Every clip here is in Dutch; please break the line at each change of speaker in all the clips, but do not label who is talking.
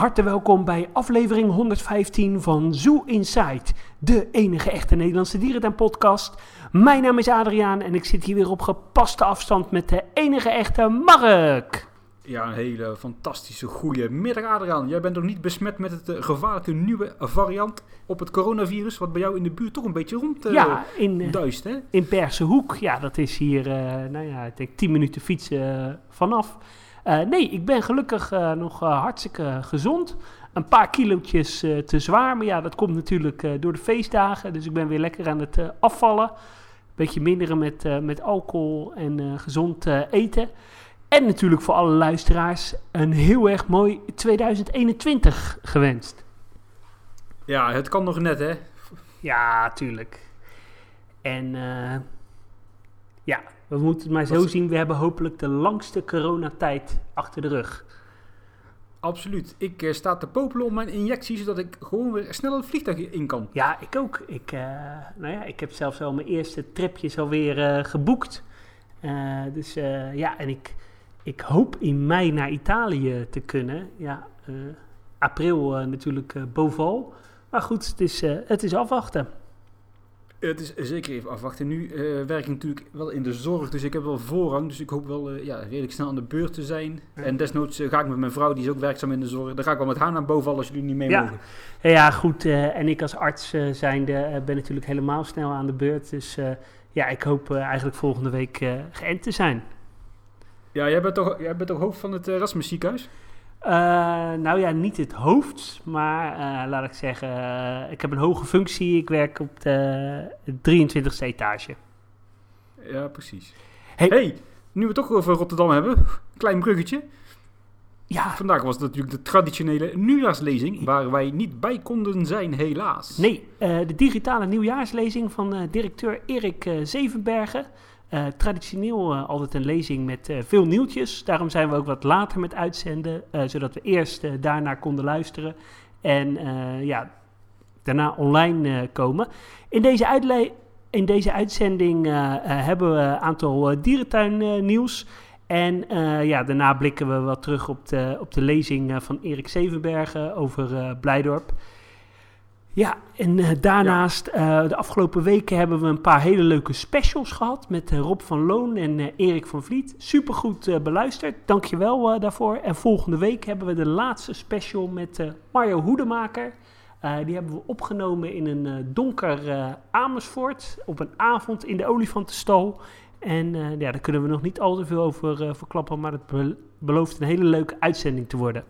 harte welkom bij aflevering 115 van Zoo Inside, de enige echte Nederlandse dierentuin-podcast. Mijn naam is Adriaan en ik zit hier weer op gepaste afstand met de enige echte Mark.
Ja, een hele fantastische goede middag Adriaan. Jij bent nog niet besmet met het uh, gevaarlijke nieuwe variant op het coronavirus, wat bij jou in de buurt toch een beetje rond uh,
ja, in, uh,
duist, hè?
in Persenhoek. Ja, dat is hier, nou ja, ik denk 10 minuten fietsen vanaf. Uh, nee, ik ben gelukkig uh, nog uh, hartstikke gezond. Een paar kilootjes te zwaar, maar ja, dat komt natuurlijk door de feestdagen. Dus ik ben weer lekker aan het afvallen. Beetje minderen met, met alcohol en gezond eten. En natuurlijk voor alle luisteraars een heel erg mooi 2021 gewenst.
Ja, het kan nog net, hè?
Ja, tuurlijk. En ja, we moeten het maar zo zien. We hebben hopelijk de langste coronatijd achter de rug.
Absoluut. Ik uh, sta te popelen om mijn injectie, zodat ik gewoon weer snel het vliegtuig in kan.
Ja, ik ook. Ik, uh, nou ja, ik heb zelfs al mijn eerste tripjes alweer uh, geboekt. dus ja, en ik, ik hoop in mei naar Italië te kunnen. Ja, april natuurlijk bovenal. Maar goed, het is, het is afwachten.
Het is zeker even afwachten. Nu uh, werk ik natuurlijk wel in de zorg, dus ik heb wel voorrang. Dus ik hoop wel uh, ja, redelijk snel aan de beurt te zijn. Ja. En desnoods uh, ga ik met mijn vrouw, die is ook werkzaam in de zorg. Dan ga ik wel met haar naar boven als jullie niet mee
ja.
mogen.
Ja, goed. en ik als arts zijnde ben natuurlijk helemaal snel aan de beurt. Dus ja, ik hoop eigenlijk volgende week geënt te zijn.
Ja, jij bent toch, jij bent toch hoofd van het Erasmus ziekenhuis?
Uh, nou ja, niet het hoofd, maar uh, laat ik zeggen, uh, ik heb een hoge functie. Ik werk op de 23e etage.
Ja, precies. Hey. hey, nu we het toch over Rotterdam hebben, klein bruggetje.
Ja.
Vandaag was het natuurlijk de traditionele nieuwjaarslezing, waar wij niet bij konden zijn, helaas.
Nee, de digitale nieuwjaarslezing van directeur Erik Zevenbergen. Uh, traditioneel uh, altijd een lezing met uh, veel nieuwtjes. Daarom zijn we ook wat later met uitzenden, zodat we eerst daarna konden luisteren en ja, daarna online komen. In deze, in deze uitzending hebben we een aantal dierentuin nieuws. En ja, daarna blikken we wat terug op de, op de lezing van Erik Zevenbergen over Blijdorp. Ja, en uh, daarnaast, ja. uh, de afgelopen weken hebben we een paar hele leuke specials gehad met uh, Rob van Loon en Erik van Vliet. Supergoed beluisterd, dankjewel daarvoor. En volgende week hebben we de laatste special met Mario Hoedemaker. die hebben we opgenomen in een donker Amersfoort op een avond in de olifantenstal. En ja, daar kunnen we nog niet al te veel over verklappen, maar het be belooft een hele leuke uitzending te worden.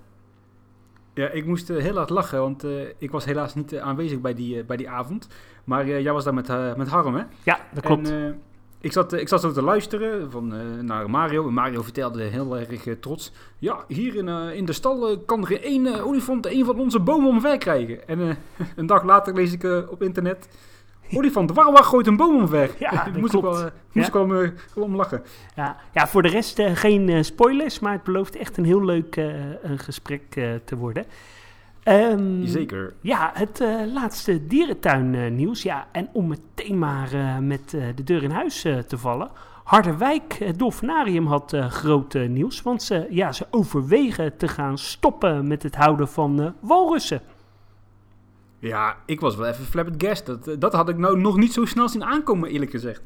Ja, ik moest uh, heel hard lachen, want uh, ik was helaas niet uh, aanwezig bij die, bij die avond. Maar jij was daar met, met Harm, hè?
Ja, dat klopt.
En, ik, zat, ik zat zo te luisteren van, naar Mario. En Mario vertelde heel erg trots. Ja, hier in, in de stal kan er één olifant een van onze bomen omver krijgen. En een dag later lees ik op internet... Olifant, waarom gooit een boom omver?
Ja,
dat moest
klopt.
ik wel, moest ik wel, uh, om lachen.
Ja, ja voor de rest uh, geen uh, spoilers, maar het belooft echt een heel leuk gesprek te worden. Um,
Zeker.
Ja, het laatste dierentuin nieuws. Ja, en om meteen maar met de deur in huis te vallen. Harderwijk, het Dolfinarium, had groot nieuws. Want ze, ja, ze overwegen te gaan stoppen met het houden van walrussen.
Ja, ik was wel even flabbergast. Dat, dat had ik nou nog niet zo snel zien aankomen, eerlijk gezegd.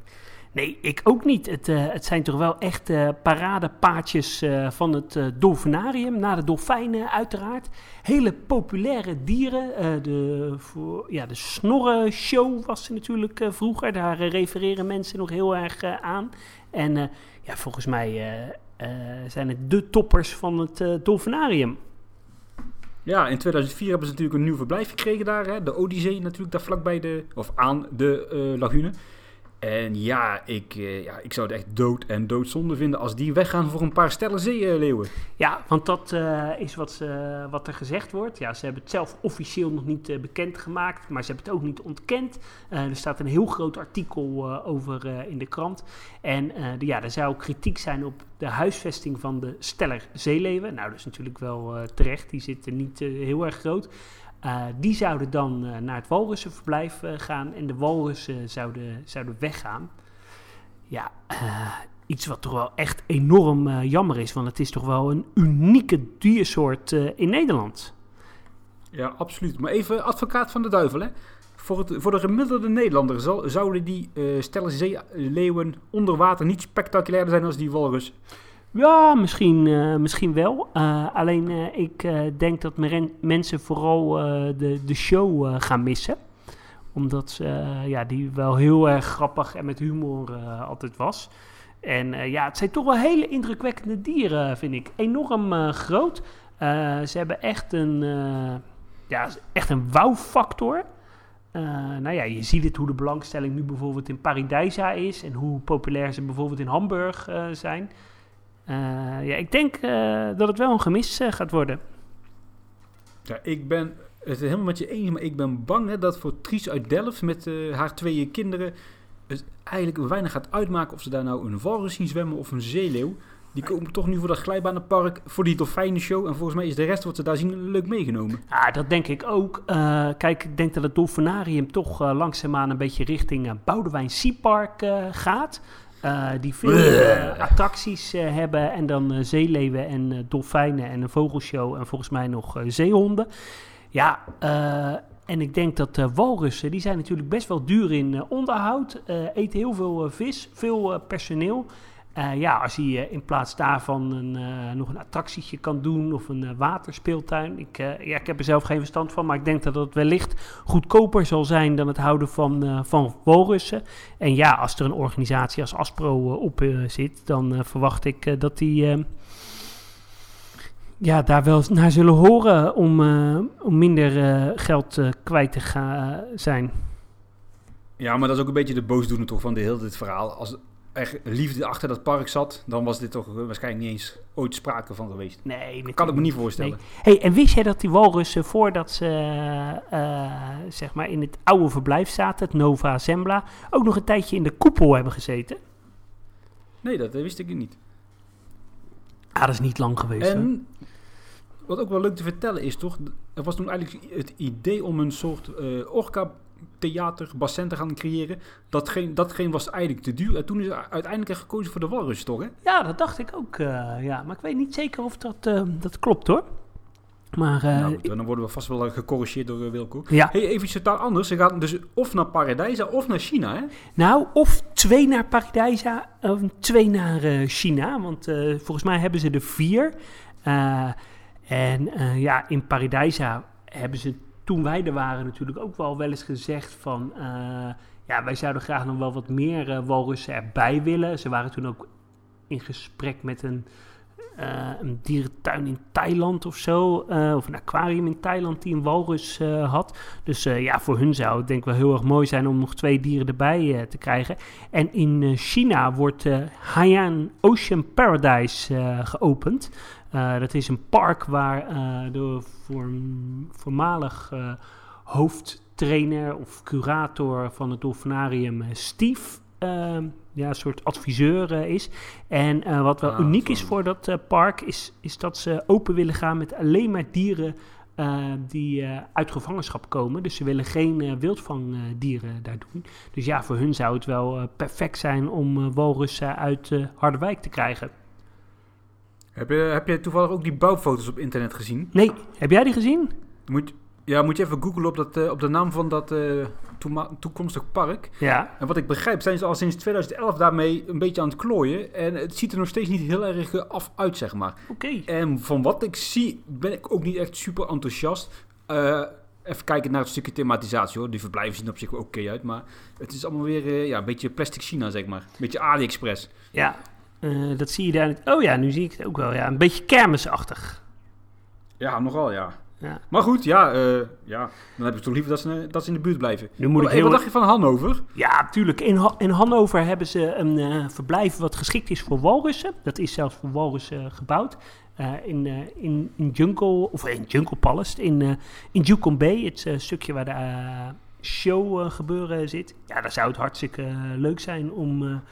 Nee, ik ook niet. Het, uh, het zijn toch wel echt uh, van het dolfinarium. Na de dolfijnen uiteraard. Hele populaire dieren. de, ja, de snorrenshow was er natuurlijk vroeger. Daar refereren mensen nog heel erg aan. En ja, volgens mij zijn het de toppers van het dolfinarium.
Ja, in 2004 hebben ze natuurlijk een nieuw verblijf gekregen daar. Hè? De Odyssee natuurlijk daar vlakbij de, of aan de uh, lagune. En ja ik, uh, ja, ik zou het echt dood en doodzonde vinden als die weggaan voor een paar stellen zeeleeuwen.
Ja, want dat uh, is wat, ze, wat er gezegd wordt. Ja, ze hebben het zelf officieel nog niet uh, bekendgemaakt, maar ze hebben het ook niet ontkend. er staat een heel groot artikel over in de krant. En de, ja, er zou ook kritiek zijn op de huisvesting van de steller zeeleeuwen. Nou, dat is natuurlijk wel terecht, die zitten niet heel erg groot. Uh, die zouden dan uh, naar het walrussenverblijf uh, gaan en de walrussen zouden, zouden weggaan. Ja, iets wat toch wel echt enorm jammer is, want het is toch wel een unieke diersoort in Nederland.
Ja, absoluut. Maar even advocaat van de duivel, hè. Voor, het, voor de gemiddelde Nederlander zouden die eh stellen zeeleeuwen onder water niet spectaculairder zijn als die walrus.
Ja, misschien, eh, misschien wel. Eh, alleen eh, ik denk dat mensen vooral de, de show gaan missen. Omdat ja, die wel heel erg grappig en met humor altijd was. En ja, het zijn toch wel hele indrukwekkende dieren, vind ik. Enorm groot. Ze hebben echt een, ja, echt een wow-factor. Nou ja, je ziet het hoe de belangstelling nu bijvoorbeeld in Paradijsa is. En hoe populair ze bijvoorbeeld in Hamburg zijn. Eh, ja, ik denk eh, dat het wel een gemis eh, gaat worden.
Ja, ik ben het helemaal met je eens, maar ik ben bang hè, dat voor Tries uit Delft met haar twee kinderen het eigenlijk weinig gaat uitmaken of ze daar nou een walrus zien zwemmen of een zeeleeuw. Die komen toch nu voor dat glijbanenpark, voor die dolfijnenshow. En volgens mij is de rest wat ze daar zien leuk meegenomen.
Ja, dat denk ik ook. Kijk, ik denk dat het Dolfinarium toch eh, langzaamaan een beetje richting uh, Boudewijn Sea Park gaat. Eh, die veel eh, attracties eh, hebben en dan zeeleeuwen en dolfijnen en een vogelshow en volgens mij nog eh, zeehonden. Ja, en ik denk dat walrussen, die zijn natuurlijk best wel duur in onderhoud. eten heel veel vis, veel personeel. Eh, ja, als hij eh, in plaats daarvan een, eh, nog een attractietje kan doen of een waterspeeltuin. Ik, ja, ik heb er zelf geen verstand van, maar ik denk dat het wellicht goedkoper zal zijn dan het houden van, van walrussen. En ja, als er een organisatie als Aspro op zit, dan verwacht ik dat die eh, ja, daar wel naar zullen horen om, om minder geld kwijt te gaan zijn.
Ja, maar dat is ook een beetje de boosdoener toch van de hele dit verhaal. Als er liefde achter dat park zat, dan was dit toch waarschijnlijk niet eens ooit sprake van geweest.
Nee,
Ik kan het me niet voorstellen.
Hey, en wist jij dat die walrussen, voordat ze eh, zeg maar in het oude verblijf zaten, het Nova Zembla, ook nog een tijdje in de koepel hebben gezeten?
Nee, dat eh, wist ik niet.
Ah, dat is niet lang geweest.
En wat ook wel leuk te vertellen is toch, er was toen eigenlijk het idee om een soort eh orka theater, bassin te gaan creëren. Datgene, datgene was eigenlijk te duur. En toen is uiteindelijk gekozen voor de walrus, toch? Hè?
Ja, dat dacht ik ook. eh, ja, maar ik weet niet zeker of dat, eh, dat klopt hoor. Maar eh,
nou, dan worden we vast wel gecorrigeerd door Wilco.
ja,
Hey, even iets totaal anders. Ze gaan dus of naar Paradijsa of naar China, hè?
nou, of twee naar Paradijsa of twee naar China. Want volgens mij hebben ze er vier. En ja, in Paradijsa hebben ze toen wij er waren natuurlijk ook wel wel eens gezegd van... eh, ja, wij zouden graag nog wel wat meer eh, walrussen erbij willen. Ze waren toen ook in gesprek met een, eh, een dierentuin in Thailand of zo. of een aquarium in Thailand die een walrus had. Dus ja, voor hun zou het denk ik wel heel erg mooi zijn om nog twee dieren erbij te krijgen. En in China wordt Haiyan Ocean Paradise geopend. Eh, dat is een park waar eh, de voorm- voormalig eh, hoofdtrainer of curator van het dolfinarium Steve... eh, ja, een soort adviseur is. En wat wel
Ah,
uniek is voor dat park, is, is dat ze open willen gaan met alleen maar dieren die uit gevangenschap komen. Dus ze willen geen wildvangdieren daar doen. Dus ja, voor hun zou het wel perfect zijn om walrussen uit Harderwijk te krijgen.
Heb je, heb je toevallig ook die bouwfoto's op internet gezien?
Nee, heb jij die gezien?
Moet, ja, moet je even googlen op, dat, eh, op de naam van dat eh, toekomstig park.
Ja.
En wat ik begrijp, zijn ze al sinds 2011 daarmee een beetje aan het klooien. En het ziet er nog steeds niet heel erg eh, af uit, zeg maar.
Oké.
En van wat ik zie, ben ik ook niet echt super enthousiast. Even kijken naar het stukje thematisatie hoor. Die verblijven zien op zich wel oké uit. Maar het is allemaal weer ja, een beetje plastic China, zeg maar. Een beetje AliExpress.
Ja, eh, dat zie je daar niet. Oh ja, nu zie ik het ook wel. Ja, een beetje kermisachtig.
Ja, nogal ja.
Ja.
Maar goed, ja, eh, ja. dan heb ik toch liever dat ze, dat ze in de buurt blijven.
Nu moet ik
Hey,
heel...
wat dacht je van Hannover?
Ja, tuurlijk. In, Ha- in Hannover hebben ze een eh, verblijf wat geschikt is voor walrussen. Dat is zelfs voor walrussen gebouwd. In, in, in Jungle, of in Jungle Palace, in, in Yukon Bay, het stukje waar de show gebeuren zit. Ja, daar zou het hartstikke leuk zijn om,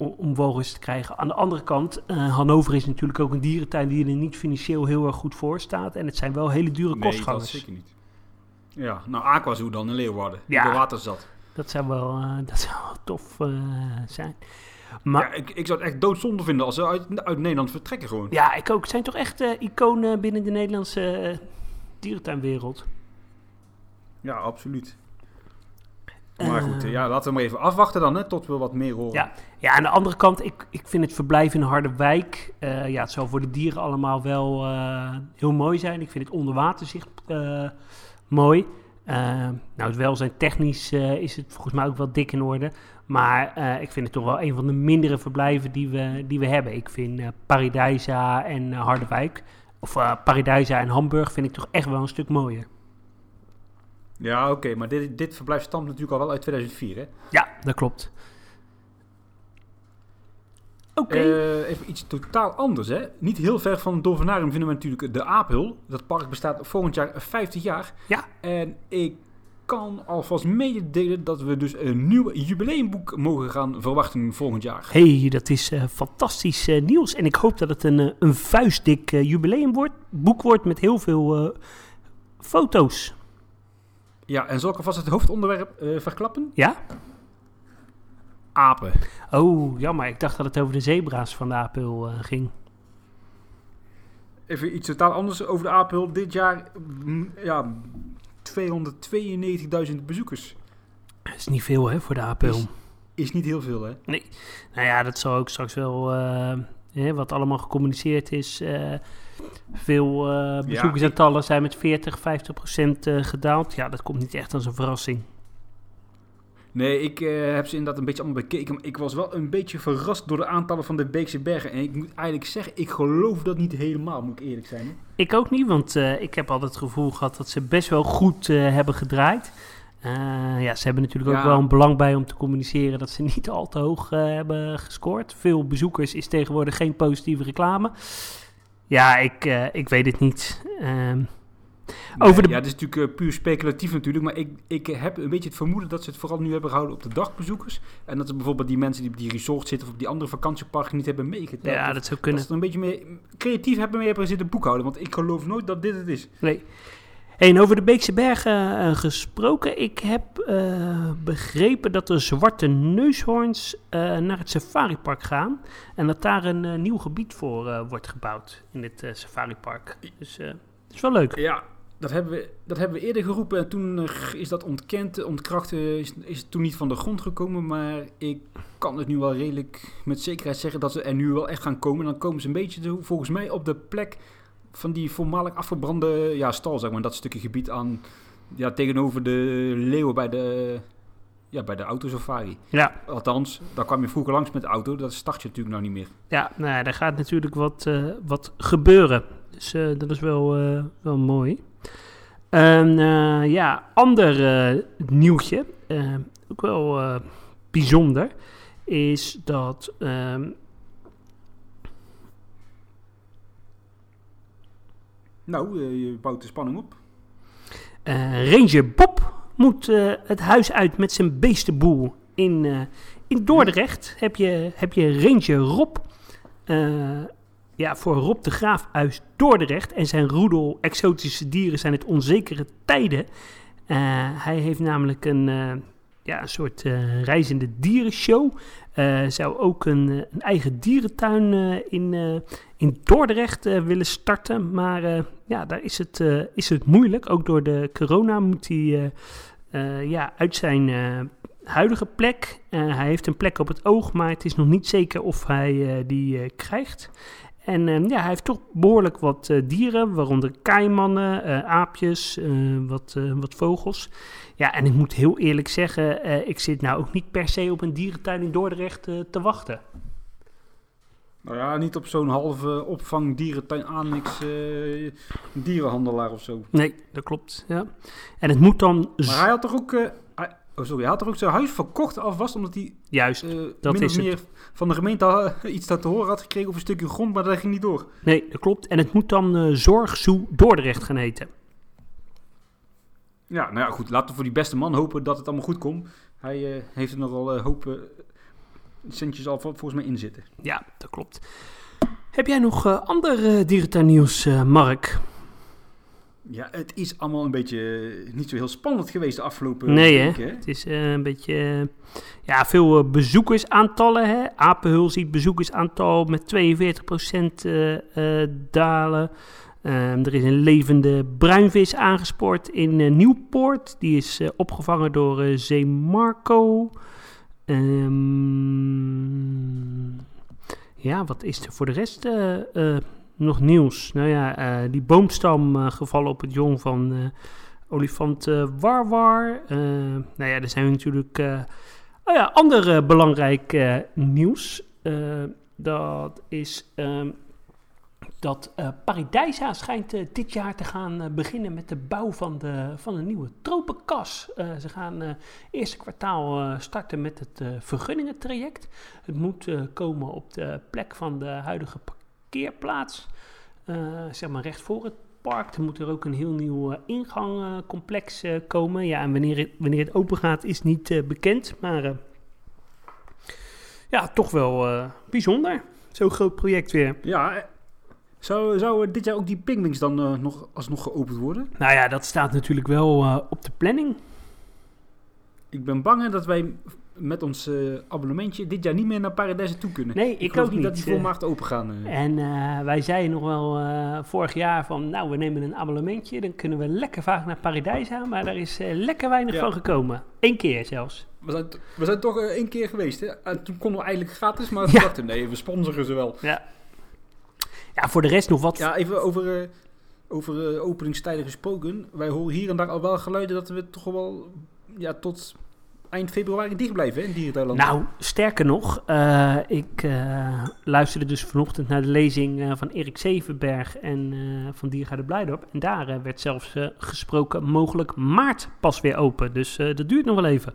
om, walrus te krijgen. Aan de andere kant, eh, Hannover is natuurlijk ook een dierentuin die er niet financieel heel erg goed voor staat. En het zijn wel hele dure
Nee, dat
kostgangers.
zeker niet. Ja, nou Aquazoo dan in Leeuwarden.
Ja.
De water zat.
Dat zou wel, eh, dat zou wel tof eh, zijn. Maar
Ja, ik, ik zou het echt doodzonde vinden als ze uit, uit Nederland vertrekken gewoon.
Ja, ik ook. Het zijn toch echt iconen binnen de Nederlandse dierentuinwereld.
Ja, absoluut. Maar goed,
Eh,
ja, laten we maar even afwachten dan, hè, tot we wat meer horen.
Ja. Ja, aan de andere kant, ik, ik vind het verblijf in Harderwijk... eh, ja, het zal voor de dieren allemaal wel eh, heel mooi zijn. Ik vind het onderwaterzicht eh mooi. Nou, het welzijn technisch is het volgens mij ook wel dik in orde. Maar ik vind het toch wel een van de mindere verblijven die we, die we hebben. Ik vind Paradijsa en Harderwijk... Of Paradijsa en Hamburg vind ik toch echt wel een stuk mooier.
Ja, oké, maar dit, dit verblijf stamt natuurlijk al wel uit 2004, hè?
Ja, dat klopt. Oké.
Eh, even iets totaal anders, hè? Niet heel ver van Dolfinarium vinden we natuurlijk de Aaphul. Dat park bestaat volgend jaar 50 jaar.
Ja.
En ik kan alvast mededelen dat we dus een nieuw jubileumboek mogen gaan verwachten volgend jaar.
hey, dat is eh, fantastisch eh, nieuws. En ik hoop dat het een, een vuistdik jubileumboek wordt met heel veel foto's.
Ja, en zal ik alvast het hoofdonderwerp eh, verklappen?
Ja?
Apen.
Oh, jammer. Ik dacht dat het over de zebra's van de Apel eh, ging.
Even iets totaal anders over de Aaphul. Dit jaar, mm, ja, 292.000 bezoekers.
Dat is niet veel, hè, voor de Apel.
Is- Is niet heel veel, hè?
Nou ja, dat zal ook straks wel... eh, hè, wat allemaal gecommuniceerd is... eh, veel eh bezoekersaantallen zijn met 40, 50 procent eh, gedaald. Ja, dat komt niet echt als een verrassing.
Nee, ik heb ze inderdaad een beetje allemaal bekeken. Maar ik was wel een beetje verrast door de aantallen van de Beekse Bergen. En ik moet eigenlijk zeggen, ik geloof dat niet helemaal, moet ik eerlijk zijn. hè.
Ik ook niet, want ik heb altijd het gevoel gehad dat ze best wel goed hebben gedraaid. Eh, ja, ze hebben natuurlijk ook wel een belang bij om te communiceren dat ze niet al te hoog eh, hebben gescoord. Veel bezoekers is tegenwoordig geen positieve reclame. Ja, ik, eh, ik weet het niet. Ehm, Over de-
Ja, het is natuurlijk puur speculatief natuurlijk. Maar ik, ik heb een beetje het vermoeden dat ze het vooral nu hebben gehouden op de dagbezoekers. En dat ze bijvoorbeeld die mensen die op die resort zitten of op die andere vakantieparken niet hebben meegeteld.
ja, dat zou
dat
kunnen.
ze er een beetje meer creatief hebben mee hebben zitten boekhouden. Want ik geloof nooit dat dit het is.
Nee. Hey, en over de Beekse Bergen eh, gesproken. Ik heb eh, begrepen dat de zwarte neushoorns eh, naar het safaripark gaan. En dat daar een nieuw gebied voor wordt gebouwd in dit safaripark. Dus dat is wel leuk.
Ja, dat hebben we, dat hebben we eerder geroepen en toen is dat ontkend, ontkracht, is, is het toen niet van de grond gekomen. Maar ik kan het nu wel redelijk met zekerheid zeggen dat ze er nu wel echt gaan komen. Dan komen ze een beetje volgens mij op de plek van die voormalig afgebrande ja, stal, zeg maar. Dat stukje gebied aan, ja, tegenover de leeuwen bij de, ja, bij de autosafari.
Ja,
Althans, daar kwam je vroeger langs met de auto, dat start je natuurlijk nou niet meer.
ja nou, ja, daar gaat natuurlijk wat, eh, wat gebeuren. Dus eh, dat is wel, eh, wel mooi. En ja, ander nieuwtje, ook wel bijzonder, is dat
Nou, eh, je bouwt de spanning op.
eh, Ranger Bob moet eh, het huis uit met zijn beestenboel. In, in Dordrecht heb je, heb je Ranger Rob. ja, voor Rob de Graaf uit Dordrecht en zijn roedel exotische dieren zijn het onzekere tijden. Hij heeft namelijk een, ja, een soort eh, reizende dierenshow. Eh, zou ook een, eh, een eigen dierentuin in, in Dordrecht willen starten. Maar ja, daar is het, is het moeilijk. Ook door de corona moet hij ja, uit zijn huidige plek. Hij heeft een plek op het oog, maar het is nog niet zeker of hij die krijgt. En eh, ja, hij heeft toch behoorlijk wat eh, dieren, waaronder kaimannen, eh, aapjes, eh, wat, wat vogels. Ja, en ik moet heel eerlijk zeggen, ik zit nou ook niet per se op een dierentuin in Dordrecht te wachten.
Nou ja, niet op zo'n halve opvang dierentuin annex eh, dierenhandelaar of zo.
Nee, dat klopt. Ja. En het moet dan
Maar hij had toch ook, oh sorry, hij had toch ook zijn huis verkocht alvast omdat hij
juist.
eh
dat
min
is
of meer van de gemeente iets dat te horen had gekregen over een stukje grond, maar dat ging niet door.
Nee, dat klopt. En het moet dan eh Zorgzoe Dordrecht gaan heten.
Ja, nou ja, goed, laten we voor die beste man hopen dat het allemaal goed komt. Hij eh, heeft er nogal uh, hoop centjes al vol- volgens mij in zitten.
Ja, dat klopt. Heb jij nog ander dierentuinnieuws, Mark?
Ja, het is allemaal een beetje eh, niet zo heel spannend geweest de afgelopen
Nee, hè?
weken.
Het is eh, een beetje... eh, ja, veel bezoekersaantallen, hè. Apenhul ziet bezoekersaantal met 42% eh, eh, dalen. Ehm, er is een levende bruinvis aangespoord in Nieuwpoort. Die is opgevangen door Zeemarco. Ehm, ja, wat is er voor de rest nog nieuws? Nou ja, eh, die boomstam eh, gevallen op het jong van eh, olifant Warwar. Nou ja, er zijn natuurlijk oh ja, ander belangrijk nieuws. Dat is ehm, dat eh Paradijsa schijnt dit jaar te gaan beginnen met de bouw van, de, van een nieuwe tropenkas. Ze gaan eerste kwartaal starten met het vergunningentraject. Het moet komen op de plek van de huidige parkeerplaats. Eh, zeg maar recht voor het park. Er moet er ook een heel nieuw eh, ingangcomplex eh, komen. Ja, en wanneer het, wanneer het open gaat is niet bekend. Maar ja, toch wel bijzonder. Zo'n groot project weer.
Ja, zou, zou dit jaar ook die pingwings dan eh, nog alsnog geopend worden?
Nou ja, dat staat natuurlijk wel op de planning.
Ik ben bang dat wij met ons eh, abonnementje dit jaar niet meer naar Paradijs toe kunnen.
Nee, ik,
geloof
ook
niet dat die voor maart open gaan. eh.
En eh, wij zeiden nog wel eh, vorig jaar van, nou, we nemen een abonnementje. Dan kunnen we lekker vaak naar Paradijsa. Maar daar is eh, lekker weinig
Ja.
van gekomen. Eén keer zelfs.
We zijn, we zijn toch eh, één keer geweest. Hè? En toen konden we eigenlijk gratis, maar
Ja.
we dachten nee, we sponsoren ze wel.
Ja. Ja, voor de rest nog wat.
Ja, even over, eh, over eh, openingstijden gesproken. Wij horen hier en daar al wel geluiden dat we toch wel ja, tot eind februari dicht blijven hè, in Dierentuinland.
Nou, sterker nog, eh, ik eh, luisterde dus vanochtend naar de lezing eh, van Erik Zevenberg en van Diergaarde Blijdorp. En daar werd zelfs gesproken mogelijk maart pas weer open. Dus dat duurt nog wel even.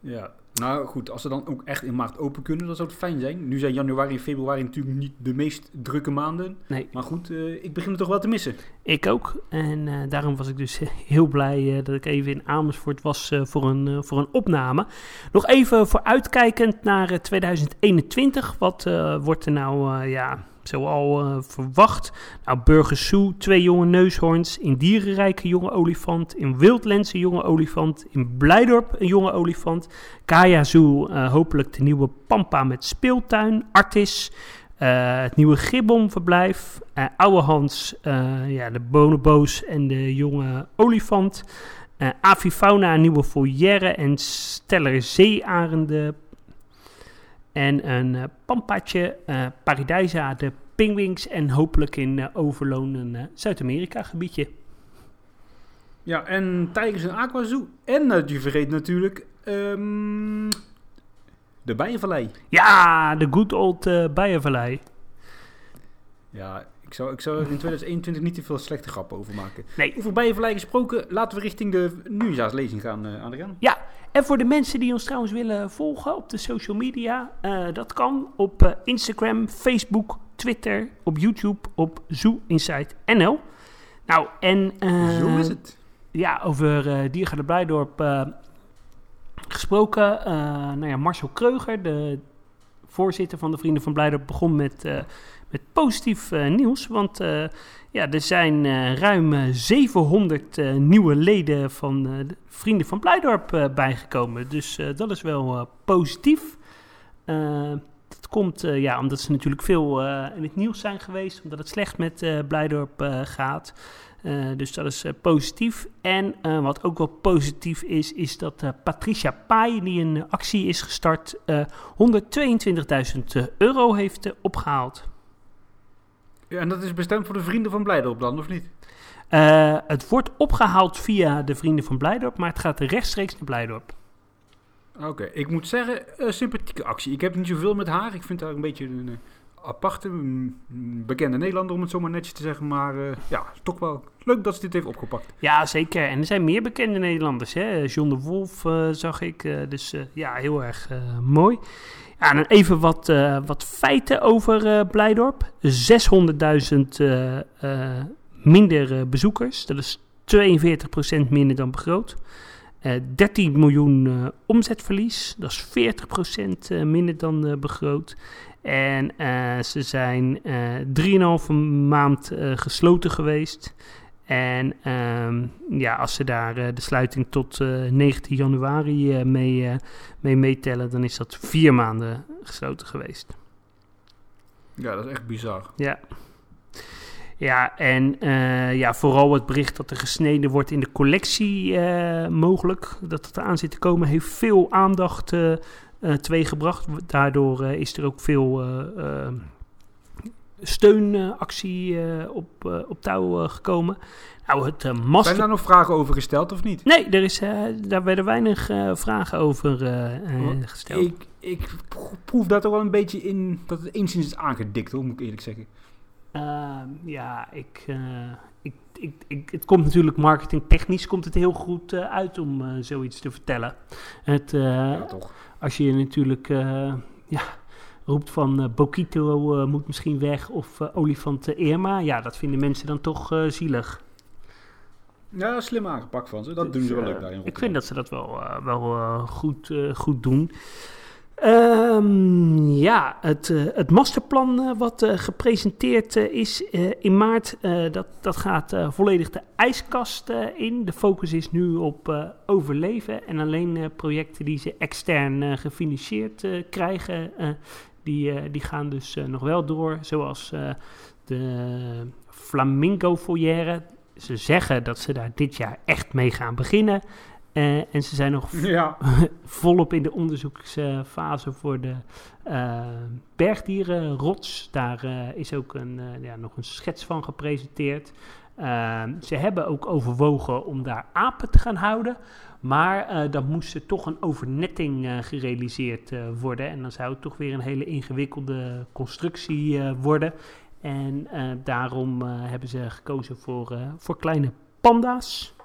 Ja, nou goed, als ze dan ook echt in maart open kunnen, dan zou het fijn zijn. Nu zijn januari en februari natuurlijk niet de meest drukke maanden.
Nee,
Maar goed, eh, ik begin het toch wel te missen.
ik ook. En eh, daarom was ik dus heel blij eh, dat ik even in Amersfoort was voor, een, voor een opname. Nog even vooruitkijkend naar eh, 2021. Wat wordt er nou, eh, zoal eh, verwacht? Nou, Burgers Zoo, twee jonge neushoorns. In Dierenrijke jonge olifant. In Wildlands jonge olifant. In Blijdorp een jonge olifant. Kaya Zoo, eh, hopelijk de nieuwe Pampa met speeltuin. Artis. eh, het nieuwe Gibbonverblijf. eh Oude Hans, ja, de bonobo's en de jonge olifant. Avifauna, een nieuwe foyer en steller zeearenden. En een eh, pampaatje, eh Paradijsa, de pingwings en hopelijk in eh, Overloon een Zuid-Amerika gebiedje.
Ja, en Tigers en Aqua Zoo. En uh, je vergeet natuurlijk ehm, de Bijenvallei.
Ja, de good old Bijenvallei.
Ja, ik zou, ik zou er in 2021 niet te veel slechte grappen over maken.
Nee.
Over Bijenvallei gesproken, laten we richting de nieuwjaarslezing gaan, uh, Adriaan.
Ja, en voor de mensen die ons trouwens willen volgen op de social media, eh, dat kan op eh, Instagram, Facebook, Twitter, op YouTube, op Zoo Insight NL. Nou, en eh,
Zo is het.
ja, over eh Diergaarde Blijdorp gesproken. nou ja, Marcel Kreuger, de voorzitter van de Vrienden van Blijdorp, begon met, met positief nieuws. Want ja, er zijn eh, ruim eh, 700 eh, nieuwe leden van eh, de Vrienden van Blijdorp eh, bijgekomen. Dus eh, dat is wel eh, positief. Eh, dat komt eh, ja, omdat ze natuurlijk veel eh, in het nieuws zijn geweest. Omdat het slecht met eh Blijdorp eh, gaat. Uh, dus dat is uh, positief. En uh, wat ook wel positief is, is dat uh, Patricia Pai, die een actie is gestart, 122.000 euro heeft opgehaald.
Ja, en dat is bestemd voor de vrienden van Blijdorp dan, of niet?
Uh, het wordt opgehaald via de vrienden van Blijdorp, maar het gaat rechtstreeks naar Blijdorp.
Oké, okay. ik moet zeggen, uh, sympathieke actie. Ik heb niet zoveel met haar. Ik vind haar een beetje een uh, aparte, een bekende Nederlander, om het zo maar netjes te zeggen. Maar uh, ja, toch wel leuk dat ze dit heeft opgepakt.
Ja, zeker. En er zijn meer bekende Nederlanders. Hè? John de Wolf uh, zag ik. dus ja, heel erg mooi. Ja, dan even wat, wat feiten over Blijdorp. 600.000 minder bezoekers. Dat is 42% minder dan begroot. Uh, 13 miljoen omzetverlies, dat is 40% uh, minder dan begroot. En ze zijn 3,5 maand gesloten geweest. En um, ja, als ze daar de sluiting tot 19 januari mee, mee meetellen, dan is dat vier maanden gesloten geweest.
Ja, dat is echt bizar.
Ja. Ja, en uh, ja, vooral het bericht dat er gesneden wordt in de collectie uh, mogelijk, dat het eraan zit te komen, heeft veel aandacht uh, teweeggebracht. Daardoor is er ook veel steunactie op, op touw gekomen. Nou, het master...
Zijn daar nog vragen over gesteld of niet?
Nee, er is, daar werden weinig vragen over gesteld.
Ik, ik proef dat er wel een beetje in, dat het enigszins is aangedikt, hoor, moet ik eerlijk zeggen.
Uh, ja, ik, ik, ik, ik, het komt natuurlijk marketingtechnisch komt het heel goed uit om zoiets te vertellen. Het,
ja, toch.
Als je natuurlijk ja, roept van Bokito moet misschien weg of olifant Irma, ja, dat vinden mensen dan toch zielig.
Ja, slim aangepakt van ze. Dat doen ze wel leuk daarin.
Ik vind dat ze dat wel, wel goed, goed doen. Um, ja, het, uh, het masterplan uh, wat uh, gepresenteerd is in maart, dat, dat gaat volledig de ijskast in. De focus is nu op overleven en alleen projecten die ze extern gefinancierd krijgen, die, die gaan dus nog wel door. Zoals de Flamingo Foyer. Ze zeggen dat ze daar dit jaar echt mee gaan beginnen. Uh, en ze zijn nog
ja.
volop in de onderzoeksfase voor de uh, bergdierenrots. Daar uh, is ook een, ja, nog een schets van gepresenteerd. ze hebben ook overwogen om daar apen te gaan houden. Maar dan moest er toch een overnetting gerealiseerd worden. En dan zou het toch weer een hele ingewikkelde constructie worden. En daarom hebben ze gekozen voor, voor kleine panda's.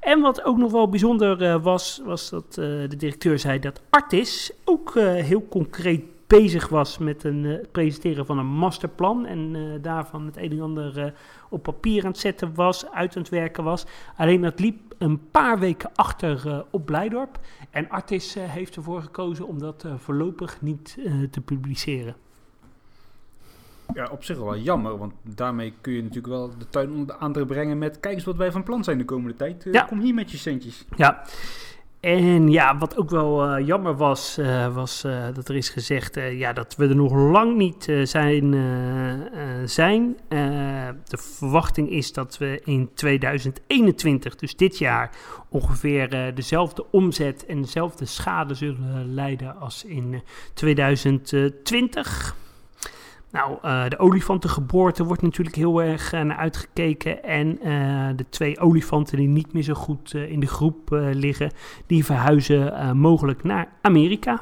En wat ook nog wel bijzonder uh, was, was dat uh, de directeur zei dat Artis ook uh, heel concreet bezig was met een, het presenteren van een masterplan. En daarvan het een en ander op papier aan het zetten was, uit aan het werken was. Alleen dat liep een paar weken achter op Blijdorp. En Artis heeft ervoor gekozen om dat voorlopig niet te publiceren.
Ja, op zich wel jammer, want daarmee kun je natuurlijk wel de tuin onder de aandacht brengen met kijk eens wat wij van plan zijn de komende tijd.
Ja.
Kom hier met je centjes.
Ja. En ja, wat ook wel uh, jammer was, uh, was dat er is gezegd ja, dat we er nog lang niet zijn. zijn. de verwachting is dat we in 2021, dus dit jaar, ongeveer dezelfde omzet en dezelfde schade zullen leiden als in 2020. Nou, uh, de olifantengeboorte wordt natuurlijk heel erg uh, naar uitgekeken. En uh, de twee olifanten die niet meer zo goed in de groep liggen, die verhuizen mogelijk naar Amerika.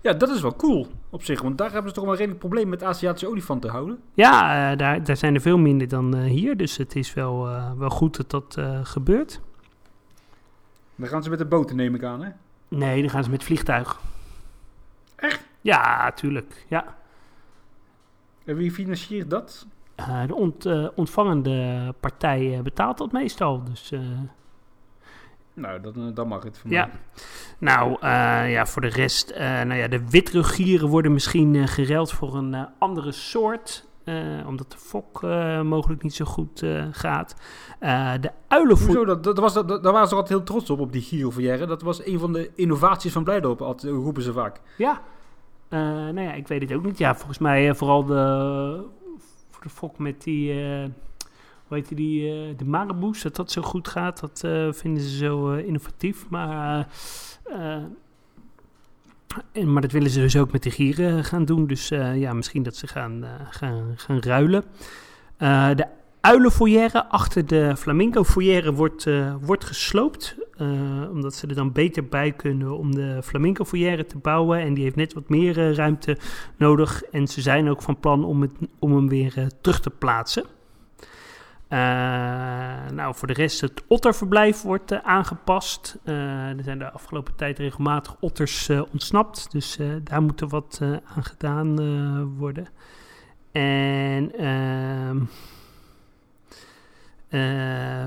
Ja, dat is wel cool op zich, want daar hebben ze toch wel een redelijk probleem met Aziatische olifanten houden.
Ja, daar, daar zijn er veel minder dan hier, dus het is wel, wel goed dat dat gebeurt.
Dan gaan ze met de boten, neem ik aan, hè?
Nee, dan gaan ze met vliegtuig.
Echt?
Ja, tuurlijk, ja.
En wie financiert dat?
Uh, de ont, uh, ontvangende partij uh, betaalt dat meestal. Dus,
nou, dan, dan mag het voor
ja.
mij.
Nou, ja, voor de rest, nou ja, de witrugieren worden misschien gereld voor een andere soort. omdat de fok mogelijk niet zo goed gaat. de uilenvoer...
Hoezo? Dat, dat was, dat, daar waren ze altijd heel trots op, op die gyrofoyer. Dat was een van de innovaties van Blijdorp, altijd, roepen ze vaak.
Ja, nou ja, ik weet het ook niet. Ja, volgens mij uh, vooral de, de fok met die, uh, hoe heet die, de Maraboes, dat dat zo goed gaat. Dat vinden ze zo innovatief. Maar, en, maar dat willen ze dus ook met de gieren gaan doen. Dus ja, misschien dat ze gaan, gaan, gaan ruilen. de uilenfoyer achter de flamingo foyer wordt, wordt gesloopt. Uh, omdat ze er dan beter bij kunnen om de flamingo foyer te bouwen. En die heeft net wat meer uh, ruimte nodig. En ze zijn ook van plan om, om hem weer uh, terug te plaatsen. nou, voor de rest, het otterverblijf wordt aangepast. er zijn de afgelopen tijd regelmatig otters ontsnapt. Dus daar moet er wat aan gedaan worden. En... ehm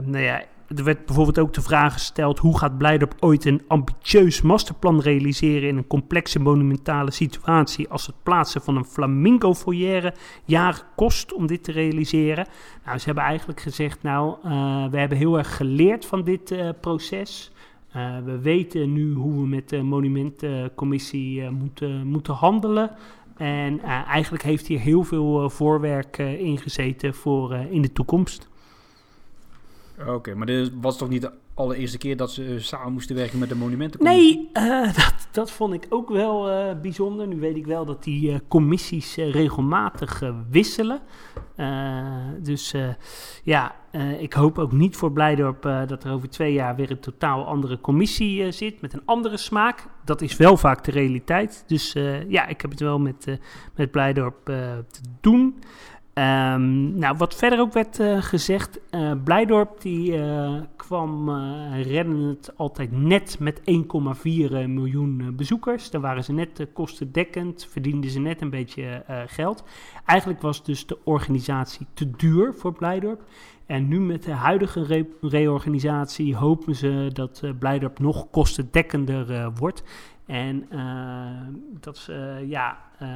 nou ja, er werd bijvoorbeeld ook de vraag gesteld: hoe gaat Blijdorp ooit een ambitieus masterplan realiseren in een complexe monumentale situatie als het plaatsen van een flamingo foyer jaren kost om dit te realiseren? Nou, ze hebben eigenlijk gezegd: nou, uh, we hebben heel erg geleerd van dit uh, proces. Uh, we weten nu hoe we met de monumentencommissie moeten, moeten handelen. En eh, eigenlijk heeft hier heel veel eh, voorwerk in gezeten voor in de toekomst.
Oké, maar dit was toch niet de allereerste keer dat ze samen moesten werken met de monumentencommissie?
Nee, dat, dat vond ik ook wel bijzonder. Nu weet ik wel dat die commissies regelmatig wisselen. dus ja, ik hoop ook niet voor Blijdorp dat er over twee jaar weer een totaal andere commissie zit met een andere smaak. Dat is wel vaak de realiteit. Dus ja, ik heb het wel met, met Blijdorp te doen. Um, nou, wat verder ook werd uh, gezegd, uh, Blijdorp die uh, kwam redden het altijd net met 1,4 miljoen bezoekers. Dan waren ze net kostendekkend, verdienden ze net een beetje geld. Eigenlijk was dus de organisatie te duur voor Blijdorp. En nu met de huidige re reorganisatie hopen ze dat Blijdorp nog kostendekkender wordt. En uh, dat ze ja, uh,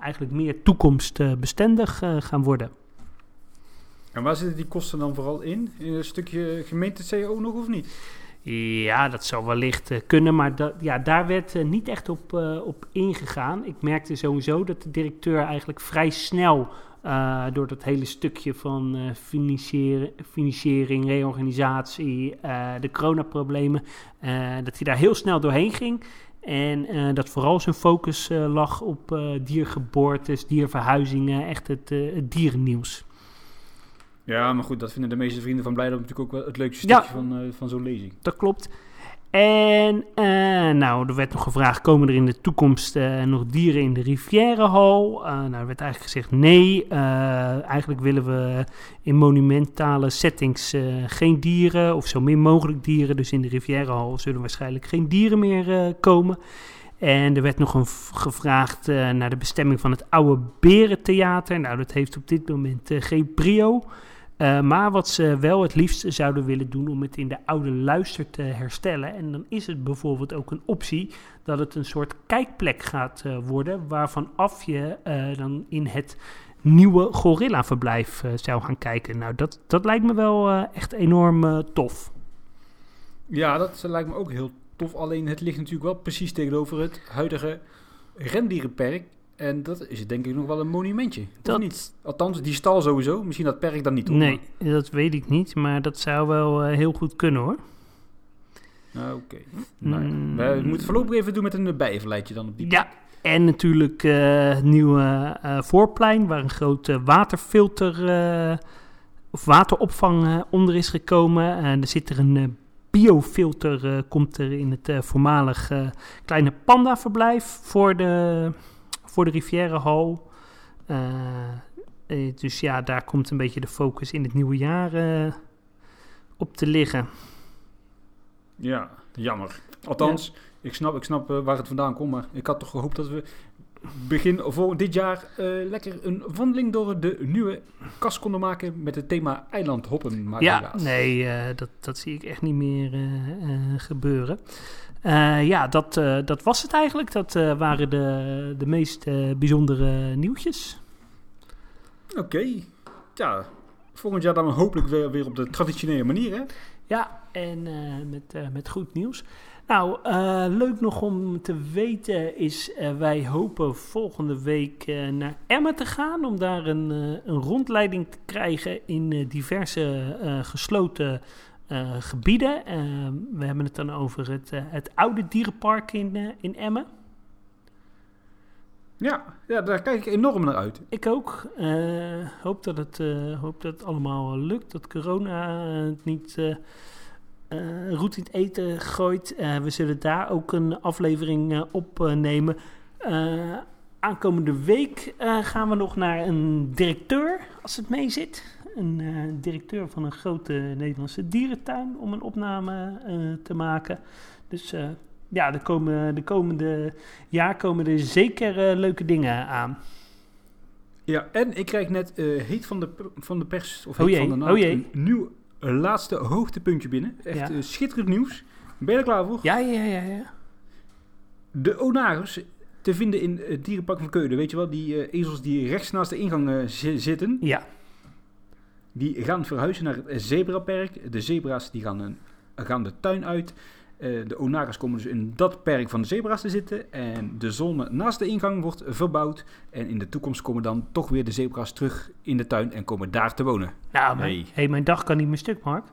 eigenlijk meer toekomstbestendig gaan worden.
En waar zitten die kosten dan vooral in? In een stukje gemeente-CO nog of niet?
Ja, dat zou wellicht kunnen, maar dat, ja, daar werd niet echt op, op ingegaan. Ik merkte sowieso dat de directeur eigenlijk vrij snel door dat hele stukje van financiering, reorganisatie, de coronaproblemen, dat hij daar heel snel doorheen ging. En uh, dat vooral zijn focus uh, lag op uh, diergeboortes, dierverhuizingen, echt het, het, dierennieuws.
Ja, maar goed, dat vinden de meeste vrienden van Blijdorp natuurlijk ook wel het leukste stukje ja, van, van zo'n lezing.
Dat klopt. En uh, nou, er werd nog gevraagd, komen er in de toekomst uh, nog dieren in de Rivierenhal? Uh, nou, er werd eigenlijk gezegd nee. eigenlijk willen we in monumentale settings geen dieren, of zo min mogelijk dieren. Dus in de Rivierenhal zullen waarschijnlijk geen dieren meer komen. En er werd nog een gevraagd naar de bestemming van het oude Berentheater. Nou, dat heeft op dit moment geen prio. Uh, maar wat ze wel het liefst zouden willen doen om het in de oude luister te herstellen. En dan is het bijvoorbeeld ook een optie dat het een soort kijkplek gaat uh, worden. Waarvan af je uh, dan in het nieuwe gorilla-verblijf zou gaan kijken. Nou, dat, dat lijkt me wel echt enorm tof.
Ja, dat lijkt me ook heel tof. Alleen het ligt natuurlijk wel precies tegenover het huidige rendierenperk. En dat is denk ik nog wel een monumentje. Dat niet. Althans, die stal sowieso. Misschien dat perk dan niet.
Hoor, nee, dat weet ik niet. Maar dat zou wel uh, heel goed kunnen hoor.
Oké. Okay. Nou, mm. We moeten voorlopig even doen met een bijenverleidje dan op die
Ja, en natuurlijk uh, nieuwe uh, voorplein waar een grote waterfilter of wateropvang onder is gekomen. En er zit er een biofilter komt er in het voormalig kleine panda verblijf voor de voor de Rivière Hall. Uh, dus ja, daar komt een beetje de focus in het nieuwe jaar uh, op te liggen.
Ja, jammer. Althans, ja. ik snap, ik snap waar het vandaan komt, maar ik had toch gehoopt dat we begin voor dit jaar lekker een wandeling door de nieuwe kast konden maken met het thema eiland hoppen.
Maar ja, nee, dat, dat zie ik echt niet meer gebeuren. Uh, ja, dat, uh, dat was het eigenlijk. Dat uh, waren de, de meest bijzondere nieuwtjes.
Oké. Okay. Ja, volgend jaar dan hopelijk weer, weer op de traditionele manier, hè?
Ja, en met, met goed nieuws. Nou, leuk nog om te weten is, wij hopen volgende week naar Emmen te gaan... om daar een, een rondleiding te krijgen in diverse gesloten uh, gebieden. Uh, we hebben het dan over het, uh, het oude dierenpark in, in Emmen.
Ja, ja, daar kijk ik enorm naar uit.
Ik ook. hoop, dat het, hoop dat het allemaal lukt. Dat corona het niet roet in het eten gooit. we zullen daar ook een aflevering opnemen. aankomende week gaan we nog naar een directeur, als het mee zit een uh, directeur van een grote Nederlandse dierentuin, om een opname uh, te maken. Dus uh, ja, de, komen, de komende jaar komen er zeker leuke dingen aan.
Ja, en ik krijg net heet van de, van de pers, of heet oh van de naam, oh een nieuw laatste hoogtepuntje binnen. Echt ja. schitterend nieuws. Ben je er klaar voor?
Ja, ja, ja, ja.
De onagers te vinden in het dierenpark van Keulen. Weet je wel, die ezels die rechts naast de ingang zitten.
Ja.
Die gaan verhuizen naar het zebraperk. De zebra's die gaan, een, gaan de tuin uit. Eh, de onagas komen dus in dat perk van de zebra's te zitten. En de zone naast de ingang wordt verbouwd. En in de toekomst komen dan toch weer de zebra's terug in de tuin en komen daar te wonen.
Nou, mijn, hey, mijn dag kan niet meer stuk, Mark.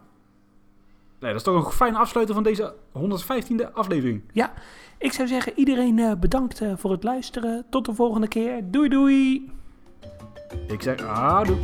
Nee, dat is toch een fijn afsluiten van deze 115e aflevering.
Ik zou zeggen, iedereen eh, bedankt eh, voor het luisteren. Tot de volgende keer. Doei doei!
Ik zeg, ah, doei.